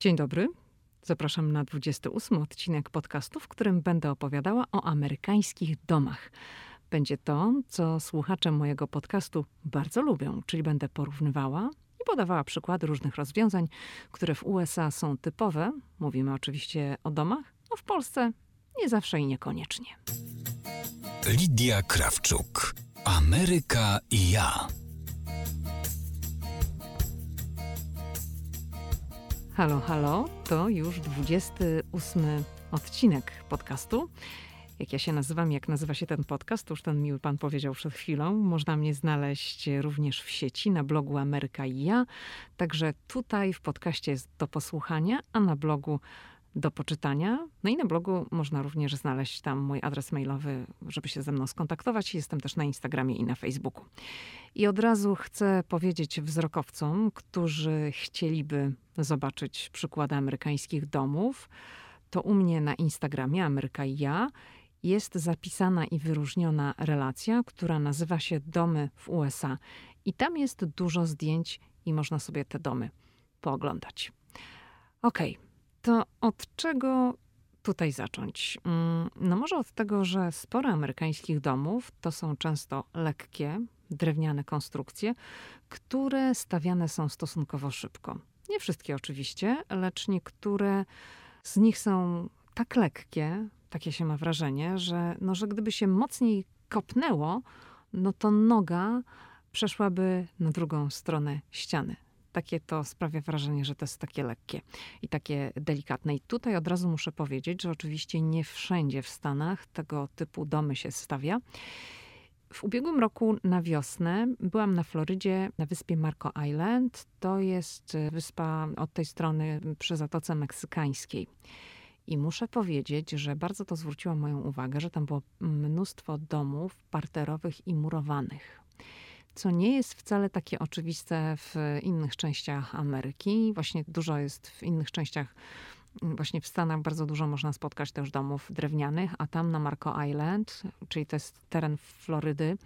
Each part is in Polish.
Dzień dobry. Zapraszam na 28 odcinek podcastu, w którym będę opowiadała o amerykańskich domach. Będzie to, co słuchacze mojego podcastu bardzo lubią, czyli będę porównywała i podawała przykłady różnych rozwiązań, które w USA są typowe. Mówimy oczywiście o domach, a w Polsce nie zawsze i niekoniecznie. Lidia Krawczuk. Ameryka i ja. Halo, halo, to już 28 odcinek podcastu. Jak ja się nazywam, jak nazywa się ten podcast, już ten miły pan powiedział przed chwilą. Można mnie znaleźć również w sieci na blogu Ameryka i ja. Także tutaj w podcaście jest do posłuchania, a na blogu do poczytania. No i na blogu można również znaleźć tam mój adres mailowy, żeby się ze mną skontaktować. Jestem też na Instagramie i na Facebooku. I od razu chcę powiedzieć wzrokowcom, którzy chcieliby zobaczyć przykłady amerykańskich domów, to u mnie na Instagramie Ameryka i ja jest zapisana i wyróżniona relacja, która nazywa się Domy w USA. I tam jest dużo zdjęć i można sobie te domy pooglądać. Okej, okay, to od czego tutaj zacząć? Mm, no może od tego, że sporo amerykańskich domów to są często lekkie, drewniane konstrukcje, które stawiane są stosunkowo szybko. Nie wszystkie oczywiście, lecz niektóre z nich są tak lekkie, takie się ma wrażenie, że, no, że gdyby się mocniej kopnęło, no to noga przeszłaby na drugą stronę ściany. Takie to sprawia wrażenie, że to jest takie lekkie i takie delikatne. I tutaj od razu muszę powiedzieć, że oczywiście nie wszędzie w Stanach tego typu domy się stawia. W ubiegłym roku na wiosnę byłam na Florydzie, na wyspie Marco Island. To jest wyspa od tej strony przy Zatoce Meksykańskiej. I muszę powiedzieć, że bardzo to zwróciło moją uwagę, że tam było mnóstwo domów parterowych i murowanych. Co nie jest wcale takie oczywiste w innych częściach Ameryki. Właśnie dużo jest w innych częściach Właśnie w Stanach bardzo dużo można spotkać też domów drewnianych, a tam na Marco Island, czyli to jest teren Florydy,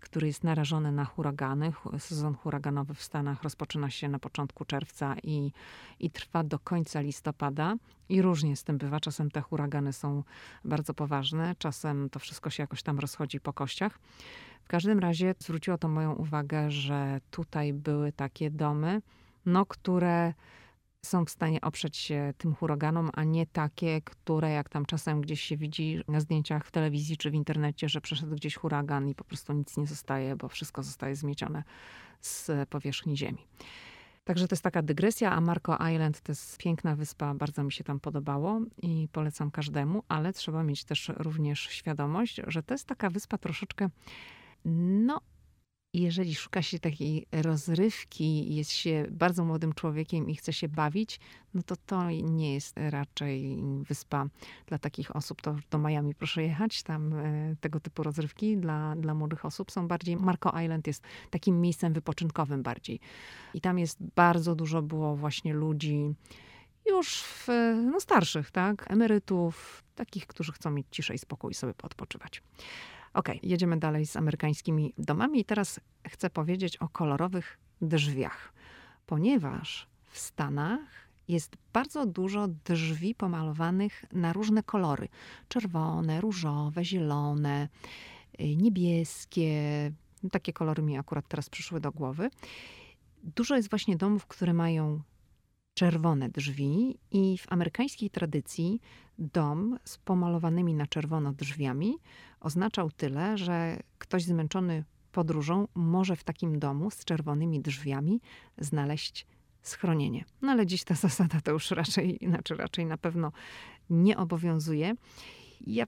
który jest narażony na huragany. Sezon huraganowy w Stanach rozpoczyna się na początku czerwca i, i trwa do końca listopada. I różnie z tym bywa. Czasem te huragany są bardzo poważne, czasem to wszystko się jakoś tam rozchodzi po kościach. W każdym razie zwróciło to moją uwagę, że tutaj były takie domy, no, które są w stanie oprzeć się tym huraganom, a nie takie, które jak tam czasem gdzieś się widzi na zdjęciach w telewizji czy w internecie, że przeszedł gdzieś huragan i po prostu nic nie zostaje, bo wszystko zostaje zmiecione z powierzchni ziemi. Także to jest taka dygresja, a Marco Island to jest piękna wyspa, bardzo mi się tam podobało i polecam każdemu, ale trzeba mieć też również świadomość, że to jest taka wyspa troszeczkę, no jeżeli szuka się takiej rozrywki, jest się bardzo młodym człowiekiem i chce się bawić, no to to nie jest raczej wyspa dla takich osób. To do Miami proszę jechać, tam e, tego typu rozrywki dla, dla młodych osób są bardziej. Marco Island jest takim miejscem wypoczynkowym bardziej. I tam jest bardzo dużo było właśnie ludzi już w, no starszych, tak, emerytów, takich, którzy chcą mieć ciszę i spokój i sobie podpoczywać. Ok, jedziemy dalej z amerykańskimi domami i teraz chcę powiedzieć o kolorowych drzwiach, ponieważ w Stanach jest bardzo dużo drzwi pomalowanych na różne kolory: czerwone, różowe, zielone, y, niebieskie. Takie kolory mi akurat teraz przyszły do głowy. Dużo jest właśnie domów, które mają czerwone drzwi i w amerykańskiej tradycji dom z pomalowanymi na czerwono drzwiami oznaczał tyle, że ktoś zmęczony podróżą może w takim domu z czerwonymi drzwiami znaleźć schronienie. No ale dziś ta zasada to już raczej, znaczy raczej na pewno nie obowiązuje. Ja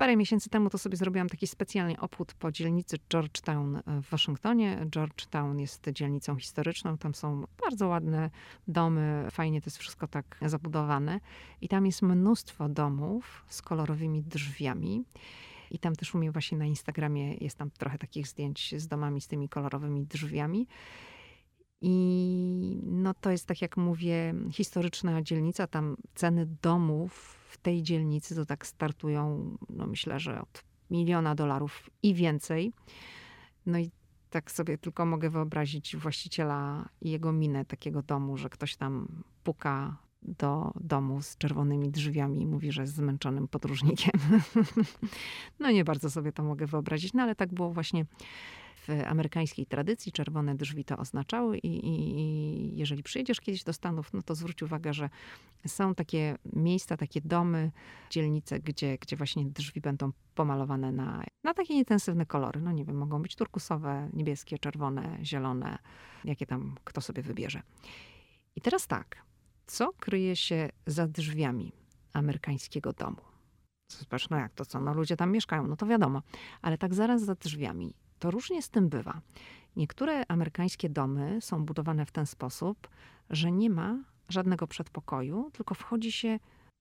Parę miesięcy temu to sobie zrobiłam taki specjalny obchód po dzielnicy Georgetown w Waszyngtonie. Georgetown jest dzielnicą historyczną, tam są bardzo ładne domy, fajnie to jest wszystko tak zabudowane. I tam jest mnóstwo domów z kolorowymi drzwiami. I tam też u mnie właśnie na Instagramie jest tam trochę takich zdjęć z domami z tymi kolorowymi drzwiami. I no to jest, tak jak mówię, historyczna dzielnica. Tam ceny domów tej dzielnicy to tak startują, no myślę, że od miliona dolarów i więcej. No i tak sobie tylko mogę wyobrazić właściciela i jego minę takiego domu, że ktoś tam puka do domu z czerwonymi drzwiami i mówi, że jest zmęczonym podróżnikiem. no nie bardzo sobie to mogę wyobrazić, no ale tak było właśnie w amerykańskiej tradycji. Czerwone drzwi to oznaczały i, i, i jeżeli przyjedziesz kiedyś do Stanów, no to zwróć uwagę, że są takie miejsca, takie domy, dzielnice, gdzie, gdzie właśnie drzwi będą pomalowane na, na takie intensywne kolory. No nie wiem, mogą być turkusowe, niebieskie, czerwone, zielone, jakie tam kto sobie wybierze. I teraz tak, co kryje się za drzwiami amerykańskiego domu? Zobacz, no jak to co? No ludzie tam mieszkają, no to wiadomo. Ale tak zaraz za drzwiami, to różnie z tym bywa. Niektóre amerykańskie domy są budowane w ten sposób, że nie ma żadnego przedpokoju, tylko wchodzi się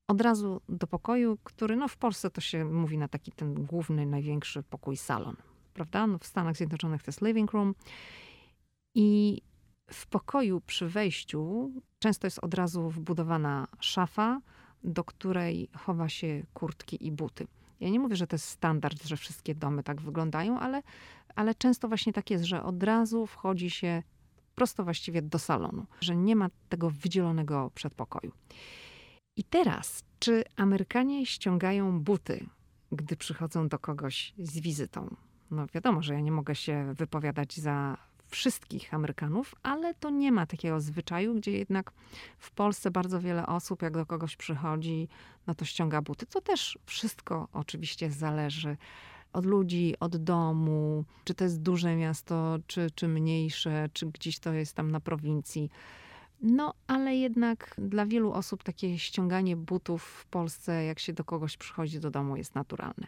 od razu do pokoju, który no w Polsce to się mówi na taki ten główny, największy pokój salon, prawda? No w Stanach Zjednoczonych to jest living room i w pokoju przy wejściu często jest od razu wbudowana szafa, do której chowa się kurtki i buty. Ja nie mówię, że to jest standard, że wszystkie domy tak wyglądają, ale, ale często właśnie tak jest, że od razu wchodzi się prosto właściwie do salonu, że nie ma tego wydzielonego przedpokoju. I teraz, czy Amerykanie ściągają buty, gdy przychodzą do kogoś z wizytą? No wiadomo, że ja nie mogę się wypowiadać za wszystkich Amerykanów, ale to nie ma takiego zwyczaju, gdzie jednak w Polsce bardzo wiele osób, jak do kogoś przychodzi, no to ściąga buty. To też wszystko oczywiście zależy od ludzi, od domu, czy to jest duże miasto, czy, czy mniejsze, czy gdzieś to jest tam na prowincji. No, ale jednak dla wielu osób takie ściąganie butów w Polsce, jak się do kogoś przychodzi do domu, jest naturalne.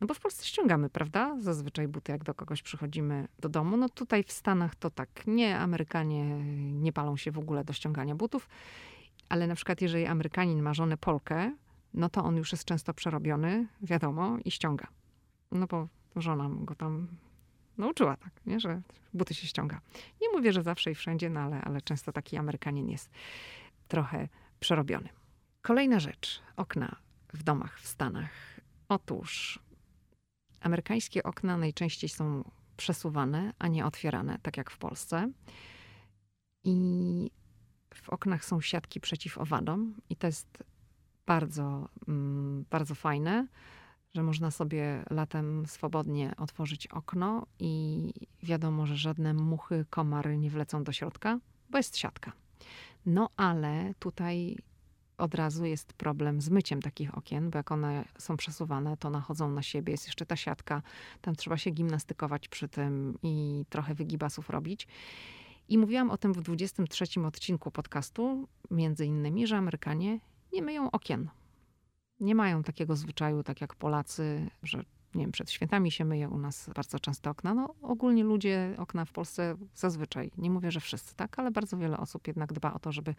No bo w Polsce ściągamy, prawda? Zazwyczaj buty, jak do kogoś przychodzimy do domu. No tutaj w Stanach to tak nie. Amerykanie nie palą się w ogóle do ściągania butów. Ale na przykład jeżeli Amerykanin ma żonę Polkę, no to on już jest często przerobiony, wiadomo, i ściąga. No bo żona go tam nauczyła tak, nie? że buty się ściąga. Nie mówię, że zawsze i wszędzie, no ale, ale często taki Amerykanin jest trochę przerobiony. Kolejna rzecz. Okna w domach w Stanach. Otóż Amerykańskie okna najczęściej są przesuwane, a nie otwierane, tak jak w Polsce. I w oknach są siatki przeciw owadom, i to jest bardzo, mm, bardzo fajne, że można sobie latem swobodnie otworzyć okno i wiadomo, że żadne muchy, komary nie wlecą do środka, bo jest siatka. No ale tutaj od razu jest problem z myciem takich okien, bo jak one są przesuwane, to nachodzą na siebie. Jest jeszcze ta siatka, tam trzeba się gimnastykować przy tym i trochę wygibasów robić. I mówiłam o tym w 23 odcinku podcastu, między innymi, że Amerykanie nie myją okien. Nie mają takiego zwyczaju, tak jak Polacy, że nie wiem, przed świętami się myje u nas bardzo często okna. No ogólnie ludzie okna w Polsce zazwyczaj, nie mówię, że wszyscy, tak, ale bardzo wiele osób jednak dba o to, żeby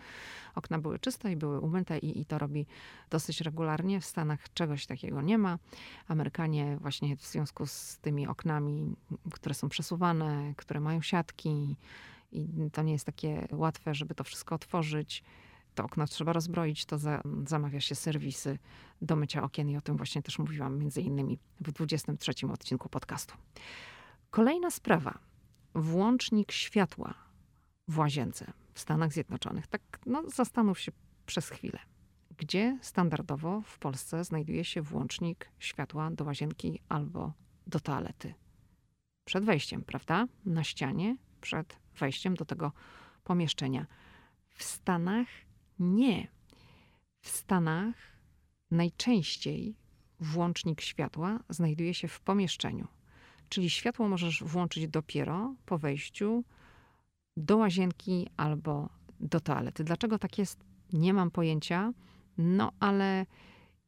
okna były czyste i były umyte i, i to robi dosyć regularnie. W Stanach czegoś takiego nie ma. Amerykanie właśnie w związku z tymi oknami, które są przesuwane, które mają siatki i to nie jest takie łatwe, żeby to wszystko otworzyć, to okno trzeba rozbroić, to za, zamawia się serwisy do mycia okien i o tym właśnie też mówiłam między innymi w 23 odcinku podcastu. Kolejna sprawa. Włącznik światła w łazience w Stanach Zjednoczonych. Tak, no zastanów się przez chwilę. Gdzie standardowo w Polsce znajduje się włącznik światła do łazienki albo do toalety? Przed wejściem, prawda? Na ścianie, przed wejściem do tego pomieszczenia. W Stanach nie. W Stanach najczęściej włącznik światła znajduje się w pomieszczeniu. Czyli światło możesz włączyć dopiero po wejściu do łazienki albo do toalety. Dlaczego tak jest? Nie mam pojęcia. No ale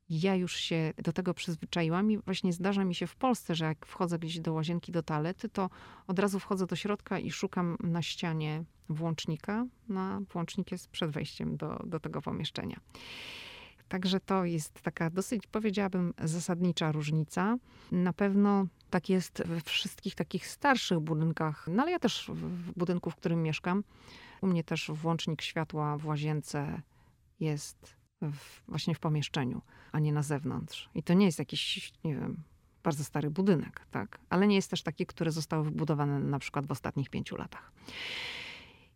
ja już się do tego przyzwyczaiłam i właśnie zdarza mi się w Polsce, że jak wchodzę gdzieś do łazienki, do toalety, to od razu wchodzę do środka i szukam na ścianie włącznika. No, włącznik jest przed wejściem do, do tego pomieszczenia. Także to jest taka dosyć, powiedziałabym, zasadnicza różnica. Na pewno tak jest we wszystkich takich starszych budynkach, no ale ja też w budynku, w którym mieszkam, u mnie też włącznik światła w łazience jest w, właśnie w pomieszczeniu, a nie na zewnątrz. I to nie jest jakiś, nie wiem, bardzo stary budynek, tak? Ale nie jest też taki, który został wybudowane na przykład w ostatnich pięciu latach.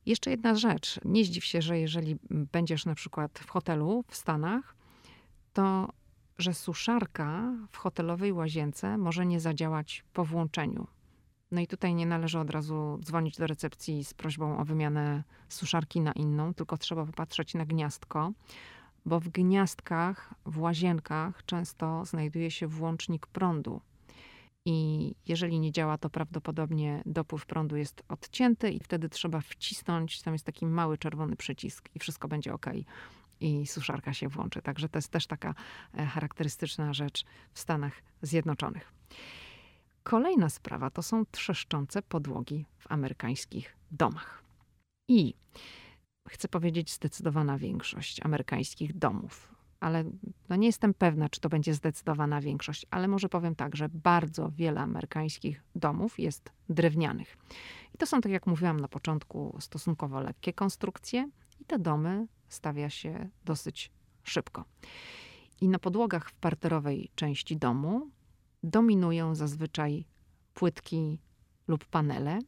Jeszcze jedna rzecz. Nie zdziw się, że jeżeli będziesz na przykład w hotelu w Stanach, to że suszarka w hotelowej łazience może nie zadziałać po włączeniu. No i tutaj nie należy od razu dzwonić do recepcji z prośbą o wymianę suszarki na inną, tylko trzeba popatrzeć na gniazdko, bo w gniazdkach, w łazienkach często znajduje się włącznik prądu. I jeżeli nie działa, to prawdopodobnie dopływ prądu jest odcięty, i wtedy trzeba wcisnąć. Tam jest taki mały czerwony przycisk, i wszystko będzie ok. I suszarka się włączy. Także to jest też taka e, charakterystyczna rzecz w Stanach Zjednoczonych. Kolejna sprawa to są trzeszczące podłogi w amerykańskich domach. I chcę powiedzieć, zdecydowana większość amerykańskich domów, ale no nie jestem pewna, czy to będzie zdecydowana większość, ale może powiem tak, że bardzo wiele amerykańskich domów jest drewnianych. I to są, tak jak mówiłam na początku, stosunkowo lekkie konstrukcje, i te domy stawia się dosyć szybko. I na podłogach w parterowej części domu dominują zazwyczaj płytki lub panele,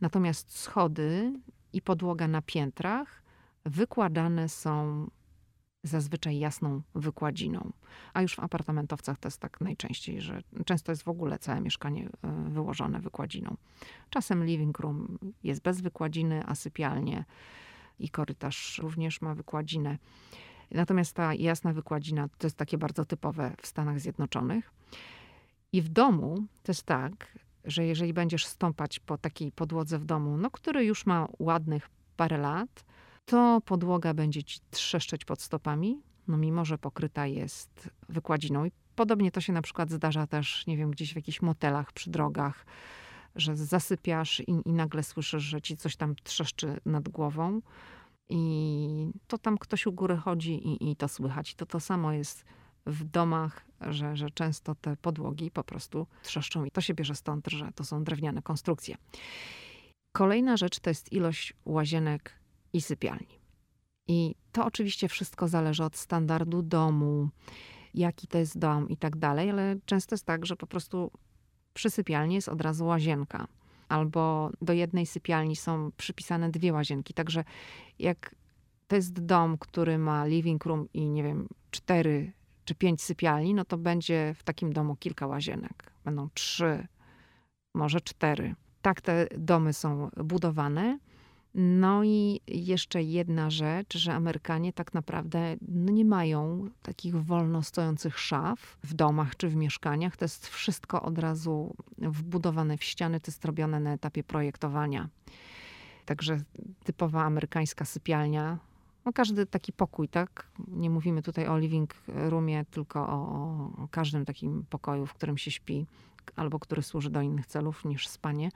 natomiast schody i podłoga na piętrach wykładane są zazwyczaj jasną wykładziną. A już w apartamentowcach to jest tak najczęściej, że często jest w ogóle całe mieszkanie e, wyłożone wykładziną. Czasem living room jest bez wykładziny, a sypialnie i korytarz również ma wykładzinę. Natomiast ta jasna wykładzina to jest takie bardzo typowe w Stanach Zjednoczonych. I w domu jest tak, że jeżeli będziesz stąpać po takiej podłodze w domu, no, który już ma ładnych parę lat, to podłoga będzie ci trzeszczeć pod stopami, no mimo że pokryta jest wykładziną. I podobnie to się na przykład zdarza też, nie wiem, gdzieś w jakichś motelach przy drogach, że zasypiasz i, i nagle słyszysz, że ci coś tam trzeszczy nad głową. I to tam ktoś u góry chodzi i, i to słychać. To to samo jest w domach, że, że często te podłogi po prostu trzeszczą i to się bierze stąd, że to są drewniane konstrukcje. Kolejna rzecz to jest ilość łazienek i sypialni. I to oczywiście wszystko zależy od standardu domu, jaki to jest dom i tak dalej, ale często jest tak, że po prostu przy sypialni jest od razu łazienka. Albo do jednej sypialni są przypisane dwie łazienki. Także jak to jest dom, który ma living room i nie wiem, cztery czy pięć sypialni, no to będzie w takim domu kilka łazienek. Będą trzy, może cztery. Tak te domy są budowane. No i jeszcze jedna rzecz, że Amerykanie tak naprawdę no nie mają takich wolno stojących szaf w domach czy w mieszkaniach. To jest wszystko od razu wbudowane w ściany, to jest robione na etapie projektowania. Także typowa amerykańska sypialnia no każdy taki pokój, tak? Nie mówimy tutaj o living roomie, tylko o, o każdym takim pokoju, w którym się śpi, albo który służy do innych celów niż spanie.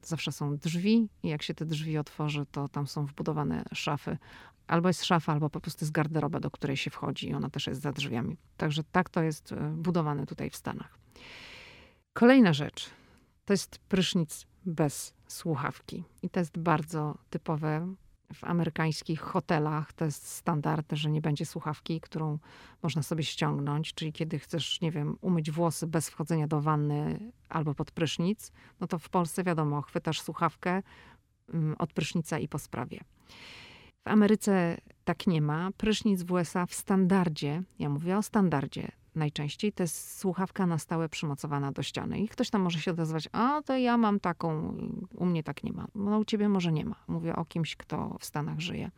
To zawsze są drzwi i jak się te drzwi otworzy, to tam są wbudowane szafy. Albo jest szafa, albo po prostu jest garderoba, do której się wchodzi i ona też jest za drzwiami. Także tak to jest e, budowane tutaj w Stanach. Kolejna rzecz to jest prysznic bez słuchawki. I to jest bardzo typowe w amerykańskich hotelach to jest standard, że nie będzie słuchawki, którą można sobie ściągnąć. Czyli kiedy chcesz, nie wiem, umyć włosy bez wchodzenia do wanny albo pod prysznic, no to w Polsce wiadomo, chwytasz słuchawkę mm, od prysznica i po sprawie. W Ameryce tak nie ma. Prysznic w USA w standardzie, ja mówię o standardzie, najczęściej to jest słuchawka na stałe przymocowana do ściany. I ktoś tam może się odezwać, a to ja mam taką, u mnie tak nie ma. No u ciebie może nie ma. Mówię o kimś, kto w Stanach żyje.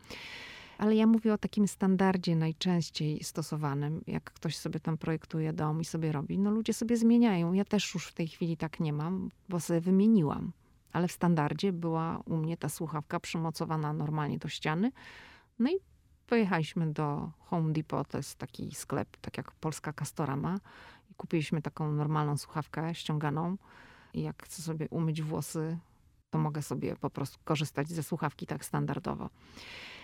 Ale ja mówię o takim standardzie najczęściej stosowanym, jak ktoś sobie tam projektuje dom i sobie robi. No ludzie sobie zmieniają. Ja też już w tej chwili tak nie mam, bo sobie wymieniłam. Ale w standardzie była u mnie ta słuchawka przymocowana normalnie do ściany. No i pojechaliśmy do Home Depot, to jest taki sklep, tak jak polska Castorama. I kupiliśmy taką normalną słuchawkę ściąganą. I jak chcę sobie umyć włosy, to mogę sobie po prostu korzystać ze słuchawki tak standardowo.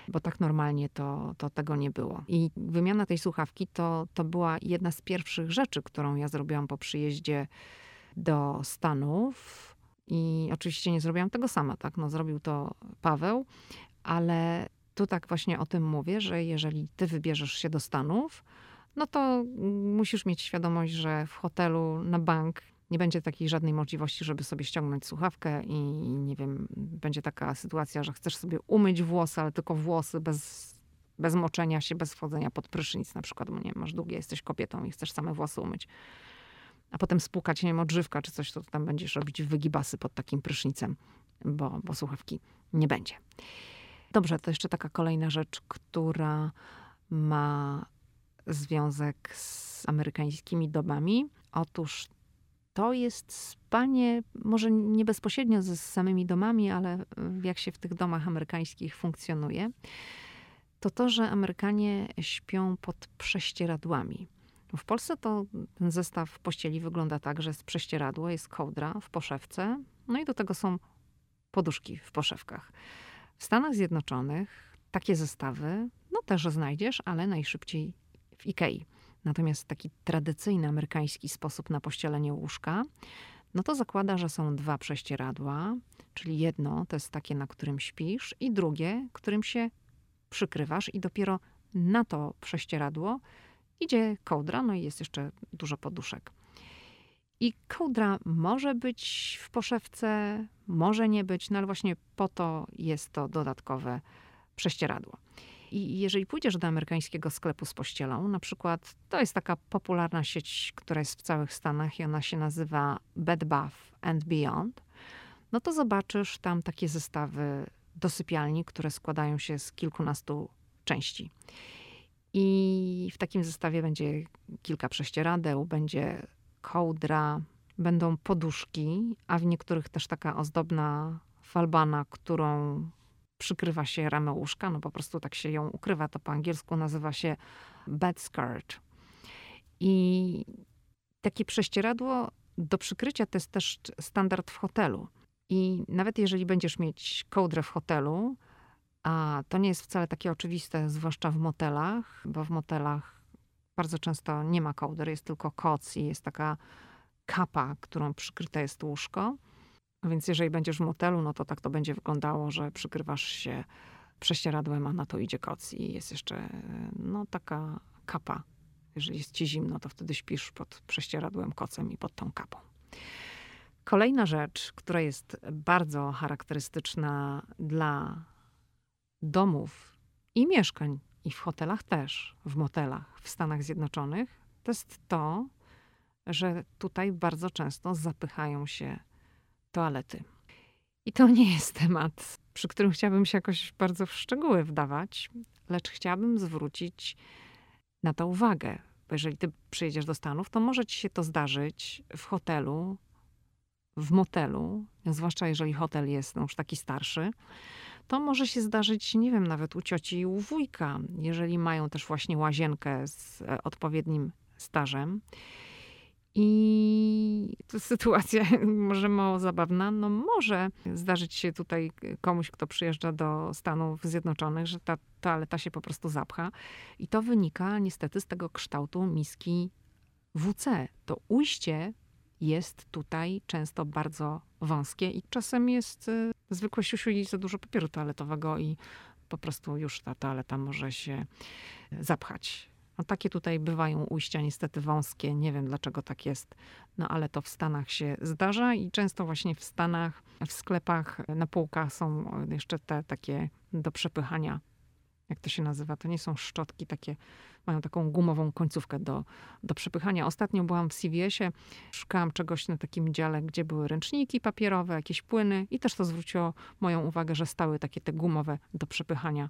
Bo tak normalnie to, to tego nie było. I wymiana tej słuchawki to, to była jedna z pierwszych rzeczy, którą ja zrobiłam po przyjeździe do Stanów. I oczywiście nie zrobiłam tego sama, tak? No, zrobił to Paweł, ale tu tak właśnie o tym mówię, że jeżeli ty wybierzesz się do Stanów, no to musisz mieć świadomość, że w hotelu na bank Nie będzie takiej żadnej możliwości, żeby sobie ściągnąć słuchawkę i nie wiem, będzie taka sytuacja, że chcesz sobie umyć włosy, ale tylko włosy bez, bez moczenia się, bez wchodzenia pod prysznic na przykład, bo nie masz długie, jesteś kobietą i chcesz same włosy umyć. A potem spłukać, nie wiem, odżywka czy coś, to tam będziesz robić wygibasy pod takim prysznicem, bo, bo słuchawki nie będzie. Dobrze, to jeszcze taka kolejna rzecz, która ma związek z amerykańskimi domami. Otóż to jest spanie, może nie bezpośrednio ze samymi domami, ale jak się w tych domach amerykańskich funkcjonuje, to to, że Amerykanie śpią pod prześcieradłami. W Polsce to ten zestaw pościeli wygląda tak, że jest prześcieradło, jest kołdra w poszewce, no i do tego są poduszki w poszewkach. W Stanach Zjednoczonych takie zestawy, no też znajdziesz, ale najszybciej w Ikei. Natomiast taki tradycyjny amerykański sposób na pościelenie łóżka, no to zakłada, że są dwa prześcieradła, czyli jedno to jest takie, na którym śpisz, i drugie, którym się przykrywasz, i dopiero na to prześcieradło idzie kołdra, no i jest jeszcze dużo poduszek. I kołdra może być w poszewce, może nie być, no ale właśnie po to jest to dodatkowe prześcieradło. I jeżeli pójdziesz do amerykańskiego sklepu z pościelą, na przykład to jest taka popularna sieć, która jest w całych Stanach i ona się nazywa Bed Bath and Beyond, no to zobaczysz tam takie zestawy do sypialni, które składają się z kilkunastu części. I w takim zestawie będzie kilka prześcieradeł, będzie kołdra, będą poduszki, a w niektórych też taka ozdobna falbana, którą przykrywa się ramę łóżka, no po prostu tak się ją ukrywa. To po angielsku nazywa się bed skirt. I takie prześcieradło do przykrycia to jest też standard w hotelu. I nawet jeżeli będziesz mieć kołdrę w hotelu, a to nie jest wcale takie oczywiste, zwłaszcza w motelach, bo w motelach bardzo często nie ma kołder, jest tylko koc i jest taka kapa, którą przykryte jest łóżko. Więc jeżeli będziesz w motelu, no to tak to będzie wyglądało, że przykrywasz się prześcieradłem, a na to idzie koc i jest jeszcze no, taka kapa. Jeżeli jest ci zimno, to wtedy śpisz pod prześcieradłem, kocem i pod tą kapą. Kolejna rzecz, która jest bardzo charakterystyczna dla domów i mieszkań, i w hotelach też, w motelach w Stanach Zjednoczonych, to jest to, że tutaj bardzo często zapychają się toalety. I to nie jest temat, przy którym chciałabym się jakoś bardzo w szczegóły wdawać, lecz chciałabym zwrócić na to uwagę. Bo jeżeli ty przyjedziesz do Stanów, to może ci się to zdarzyć w hotelu, w motelu, zwłaszcza jeżeli hotel jest no, już taki starszy, to może się zdarzyć, nie wiem, nawet u cioci i u wujka, jeżeli mają też właśnie łazienkę z e, odpowiednim stażem. I to sytuacja może mało zabawna, no może zdarzyć się tutaj komuś, kto przyjeżdża do Stanów Zjednoczonych, że ta toaleta się po prostu zapcha. I to wynika niestety z tego kształtu miski WC. To ujście jest tutaj często bardzo wąskie i czasem jest y, zwykłe siusiu i za dużo papieru toaletowego i po prostu już ta toaleta może się zapchać. No, takie tutaj bywają ujścia niestety wąskie. Nie wiem dlaczego tak jest, no ale to w Stanach się zdarza i często właśnie w Stanach, w sklepach, na półkach są jeszcze te takie do przepychania. Jak to się nazywa? To nie są szczotki takie, mają taką gumową końcówkę do, do przepychania. Ostatnio byłam w CVS-ie, szukałam czegoś na takim dziale, gdzie były ręczniki papierowe, jakieś płyny i też to zwróciło moją uwagę, że stały takie te gumowe do przepychania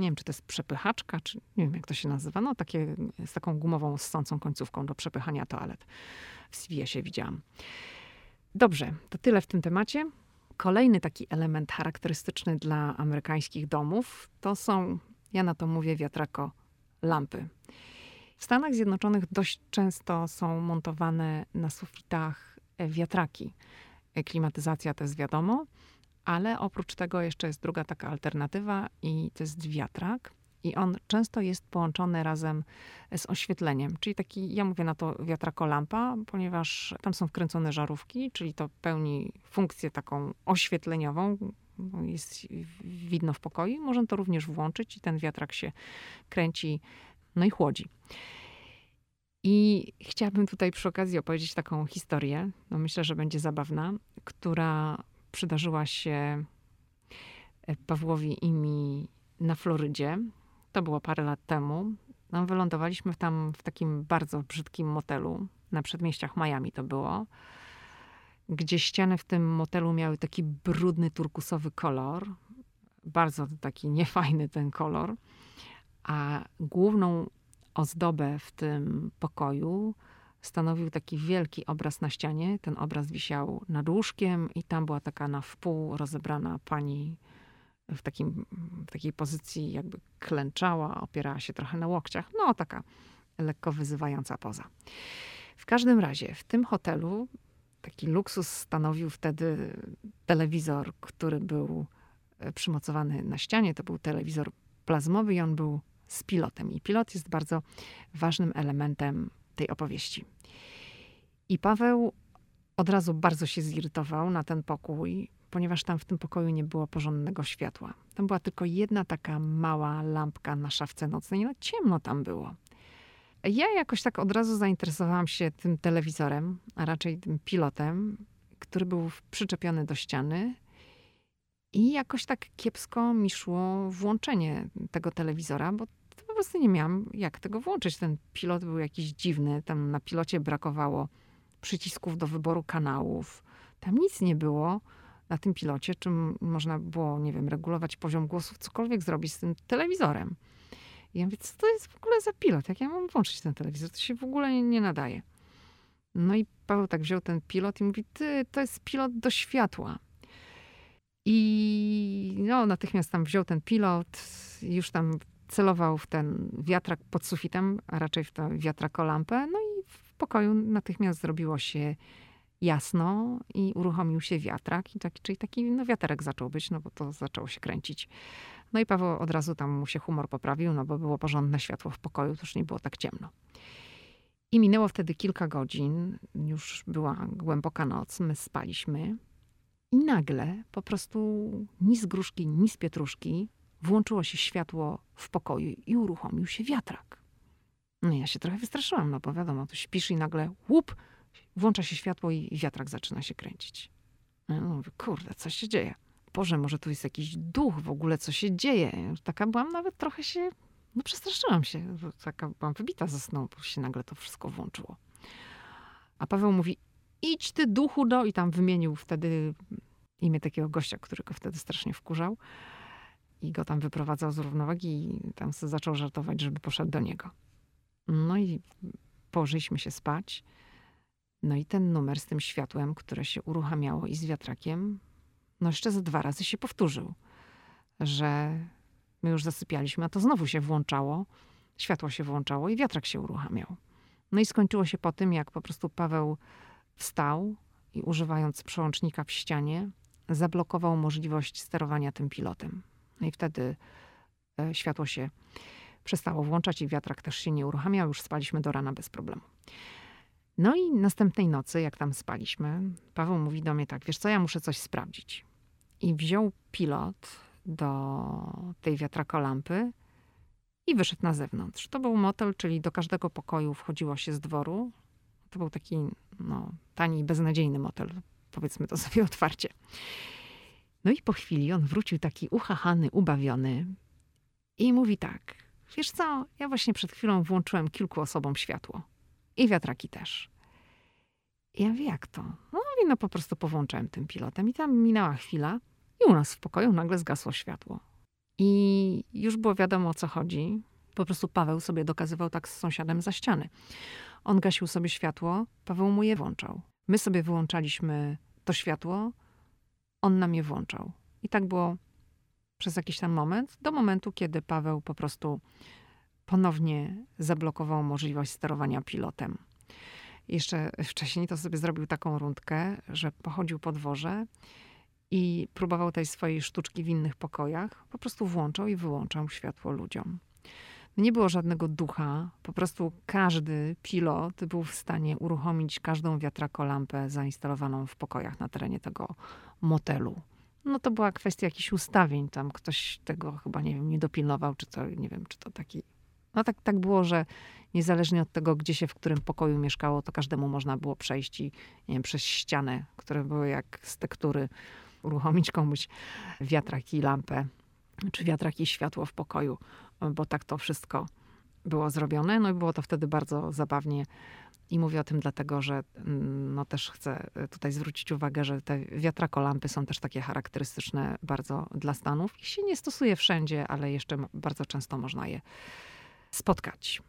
nie wiem, czy to jest przepychaczka, czy nie wiem, jak to się nazywa, no takie z taką gumową, ssącą końcówką do przepychania toalet. W CVS-ie widziałam. Dobrze, to tyle w tym temacie. Kolejny taki element charakterystyczny dla amerykańskich domów to są, ja na to mówię wiatrako, lampy. W Stanach Zjednoczonych dość często są montowane na sufitach wiatraki. Klimatyzacja to jest wiadomo, ale oprócz tego jeszcze jest druga taka alternatywa i to jest wiatrak. I on często jest połączony razem z oświetleniem, czyli taki, ja mówię na to wiatrakolampa, ponieważ tam są wkręcone żarówki, czyli to pełni funkcję taką oświetleniową, jest widno w pokoju. Można to również włączyć i ten wiatrak się kręci, no i chłodzi. I chciałabym tutaj przy okazji opowiedzieć taką historię, no myślę, że będzie zabawna, która przydarzyła się e, Pawłowi i mi na Florydzie. To było parę lat temu. No, wylądowaliśmy tam w takim bardzo brzydkim motelu. Na przedmieściach Miami to było. Gdzie ściany w tym motelu miały taki brudny turkusowy kolor. Bardzo taki niefajny ten kolor. A główną ozdobę w tym pokoju stanowił taki wielki obraz na ścianie. Ten obraz wisiał nad łóżkiem i tam była taka na wpół rozebrana pani w, takim, w takiej pozycji jakby klęczała, opierała się trochę na łokciach. No taka lekko wyzywająca poza. W każdym razie w tym hotelu taki luksus stanowił wtedy telewizor, który był e, przymocowany na ścianie. To był telewizor plazmowy i on był z pilotem. I pilot jest bardzo ważnym elementem tej opowieści. I Paweł od razu bardzo się zirytował na ten pokój, ponieważ tam w tym pokoju nie było porządnego światła. Tam była tylko jedna taka mała lampka na szafce nocnej, no ciemno tam było. Ja jakoś tak od razu zainteresowałam się tym telewizorem, a raczej tym pilotem, który był przyczepiony do ściany. I jakoś tak kiepsko mi szło włączenie tego telewizora, bo po prostu nie miałam jak tego włączyć. Ten pilot był jakiś dziwny. Tam na pilocie brakowało przycisków do wyboru kanałów. Tam nic nie było na tym pilocie, czym można było, nie wiem, regulować poziom głosów, cokolwiek zrobić z tym telewizorem. I ja mówię, co to jest w ogóle za pilot? Jak ja mam włączyć ten telewizor? To się w ogóle nie, nie nadaje. No i Paweł tak wziął ten pilot i mówi, ty, to jest pilot do światła. I no, natychmiast tam wziął ten pilot, już tam celował w ten wiatrak pod sufitem, a raczej w tę wiatrakolampę. No i w pokoju natychmiast zrobiło się jasno i uruchomił się wiatrak. I taki, czyli taki no, wiaterek zaczął być, no bo to zaczęło się kręcić. No i Paweł od razu tam mu się humor poprawił, no bo było porządne światło w pokoju, to już nie było tak ciemno. I minęło wtedy kilka godzin, już była głęboka noc, my spaliśmy. I nagle po prostu ni z gruszki, ni z pietruszki włączyło się światło w pokoju i uruchomił się wiatrak. No ja się trochę wystraszyłam, no bo wiadomo, tu śpisz i nagle łup, włącza się światło i wiatrak zaczyna się kręcić. No mówię, kurde, co się dzieje? Boże, może tu jest jakiś duch w ogóle, co się dzieje? Taka byłam nawet trochę się, no przestraszyłam się. Taka byłam wybita ze snu, bo się nagle to wszystko włączyło. A Paweł mówi, idź ty duchu do... I tam wymienił wtedy imię takiego gościa, który go wtedy strasznie wkurzał i go tam wyprowadzał z równowagi i tam zaczął żartować, żeby poszedł do niego. No i położyliśmy się spać. No i ten numer z tym światłem, które się uruchamiało i z wiatrakiem, no jeszcze ze dwa razy się powtórzył, że my już zasypialiśmy, a to znowu się włączało, światło się włączało i wiatrak się uruchamiał. No i skończyło się po tym, jak po prostu Paweł wstał i używając przełącznika w ścianie, zablokował możliwość sterowania tym pilotem. No i wtedy e, światło się przestało włączać i wiatrak też się nie uruchamiał. Już spaliśmy do rana bez problemu. No i następnej nocy, jak tam spaliśmy, Paweł mówi do mnie tak, wiesz co, ja muszę coś sprawdzić. I wziął pilot do tej wiatrakolampy i wyszedł na zewnątrz. To był motel, czyli do każdego pokoju wchodziło się z dworu. To był taki no, tani, beznadziejny motel, powiedzmy to sobie otwarcie. No i po chwili on wrócił taki uchachany, ubawiony i mówi tak, wiesz co, ja właśnie przed chwilą włączyłem kilku osobom światło. I wiatraki też. I ja mówię, jak to? No no po prostu powłączałem tym pilotem i tam minęła chwila i u nas w pokoju nagle zgasło światło. I już było wiadomo o co chodzi. Po prostu Paweł sobie dokazywał tak z sąsiadem za ściany. On gasił sobie światło, Paweł mu je włączał. My sobie wyłączaliśmy to światło, on nam je włączał. I tak było przez jakiś tam moment, do momentu, kiedy Paweł po prostu ponownie zablokował możliwość sterowania pilotem. Jeszcze wcześniej to sobie zrobił taką rundkę, że pochodził po dworze i próbował tej swojej sztuczki w innych pokojach. Po prostu włączał i wyłączał światło ludziom. Nie było żadnego ducha, po prostu każdy pilot był w stanie uruchomić każdą wiatrakolampę zainstalowaną w pokojach na terenie tego motelu. No to była kwestia jakichś ustawień, tam ktoś tego chyba, nie wiem, nie dopilnował, czy to, nie wiem, czy to taki No tak, tak było, że niezależnie od tego, gdzie się w którym pokoju mieszkało, to każdemu można było przejść i nie wiem, przez ścianę, które były jak z tektury, uruchomić komuś wiatrak i lampę, czy wiatrak i światło w pokoju, bo tak to wszystko było zrobione. No i było to wtedy bardzo zabawnie. I mówię o tym dlatego, że mm, no też chcę tutaj zwrócić uwagę, że te wiatrakolampy są też takie charakterystyczne bardzo dla Stanów. Ich się nie stosuje wszędzie, ale jeszcze bardzo często można je spotkać.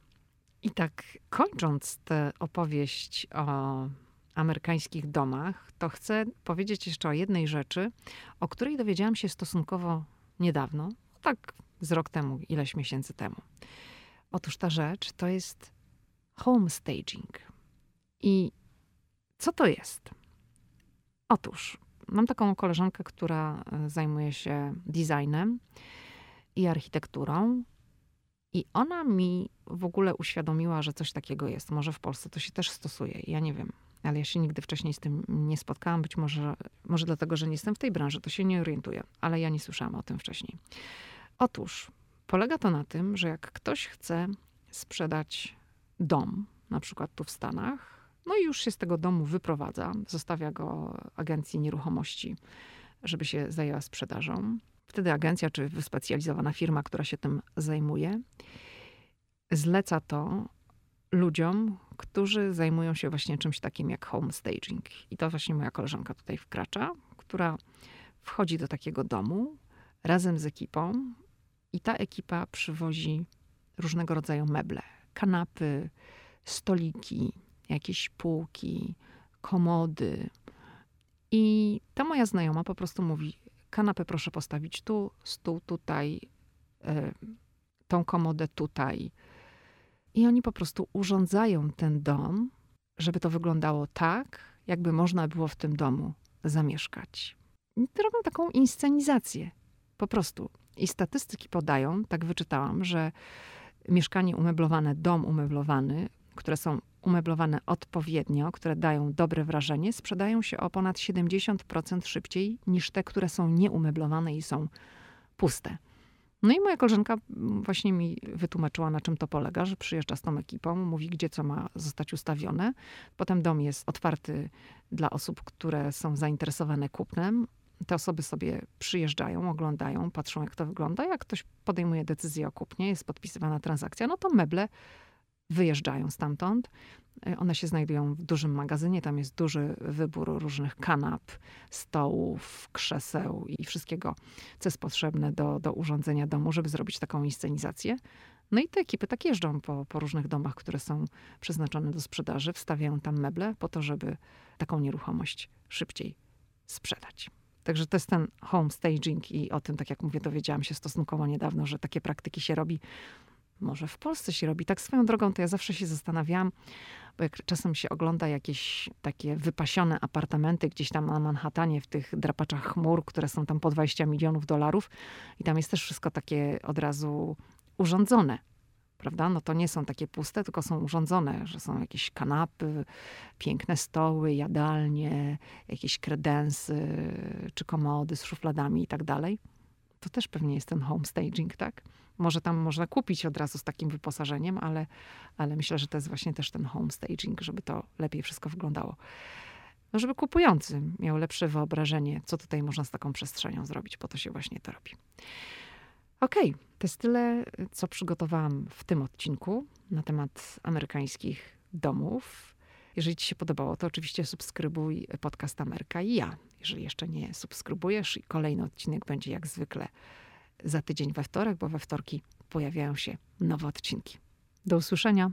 I tak kończąc tę opowieść o amerykańskich domach, to chcę powiedzieć jeszcze o jednej rzeczy, o której dowiedziałam się stosunkowo niedawno, tak z rok temu, ileś miesięcy temu. Otóż ta rzecz to jest home staging. I co to jest? Otóż mam taką koleżankę, która e, zajmuje się designem i architekturą. I ona mi w ogóle uświadomiła, że coś takiego jest. Może w Polsce to się też stosuje. Ja nie wiem, ale ja się nigdy wcześniej z tym nie spotkałam. Być może, może dlatego, że nie jestem w tej branży, to się nie orientuję, ale ja nie słyszałam o tym wcześniej. Otóż polega to na tym, że jak ktoś chce sprzedać dom, na przykład tu w Stanach, no i już się z tego domu wyprowadza, zostawia go agencji nieruchomości, żeby się zajęła sprzedażą. Wtedy agencja czy wyspecjalizowana firma, która się tym zajmuje, zleca to ludziom, którzy zajmują się właśnie czymś takim jak home staging. I to właśnie moja koleżanka tutaj wkracza, która wchodzi do takiego domu razem z ekipą i ta ekipa przywozi różnego rodzaju meble, kanapy, stoliki, jakieś półki, komody. I ta moja znajoma po prostu mówi: kanapę proszę postawić tu, stół tutaj, y, tą komodę tutaj. I oni po prostu urządzają ten dom, żeby to wyglądało tak, jakby można było w tym domu zamieszkać. I robią taką inscenizację. Po prostu. I statystyki podają, tak wyczytałam, że mieszkanie umeblowane, dom umeblowany, które są umeblowane odpowiednio, które dają dobre wrażenie, sprzedają się o ponad 70% szybciej niż te, które są nieumeblowane i są puste. No i moja koleżanka właśnie mi wytłumaczyła, na czym to polega, że przyjeżdża z tą ekipą, mówi, gdzie co ma zostać ustawione. Potem dom jest otwarty dla osób, które są zainteresowane kupnem. Te osoby sobie przyjeżdżają, oglądają, patrzą, jak to wygląda. Jak ktoś podejmuje decyzję o kupnie, jest podpisywana transakcja, no to meble wyjeżdżają stamtąd. E, one się znajdują w dużym magazynie, tam jest duży wybór różnych kanap, stołów, krzeseł i wszystkiego, co jest potrzebne do, do urządzenia domu, żeby zrobić taką inscenizację. No i te ekipy tak jeżdżą po, po różnych domach, które są przeznaczone do sprzedaży, wstawiają tam meble po to, żeby taką nieruchomość szybciej sprzedać. Także to jest ten home staging i o tym, tak jak mówię, dowiedziałam się stosunkowo niedawno, że takie praktyki się robi może w Polsce się robi. Tak swoją drogą to ja zawsze się zastanawiałam, bo jak czasem się ogląda jakieś takie wypasione apartamenty gdzieś tam na Manhattanie w tych drapaczach chmur, które są tam po 20 milionów dolarów i tam jest też wszystko takie od razu urządzone. Prawda? No to nie są takie puste, tylko są urządzone, że są jakieś kanapy, piękne stoły, jadalnie, jakieś kredensy czy komody z szufladami i tak dalej. To też pewnie jest ten home staging, tak? Może tam można kupić od razu z takim wyposażeniem, ale, ale myślę, że to jest właśnie też ten home staging, żeby to lepiej wszystko wyglądało. No, żeby kupujący miał lepsze wyobrażenie, co tutaj można z taką przestrzenią zrobić, po to się właśnie to robi. Okej, okay, to jest tyle, co przygotowałam w tym odcinku na temat amerykańskich domów. Jeżeli Ci się podobało, to oczywiście subskrybuj podcast Ameryka i ja. Jeżeli jeszcze nie subskrybujesz, kolejny odcinek będzie jak zwykle za tydzień we wtorek, bo we wtorki pojawiają się nowe odcinki. Do usłyszenia.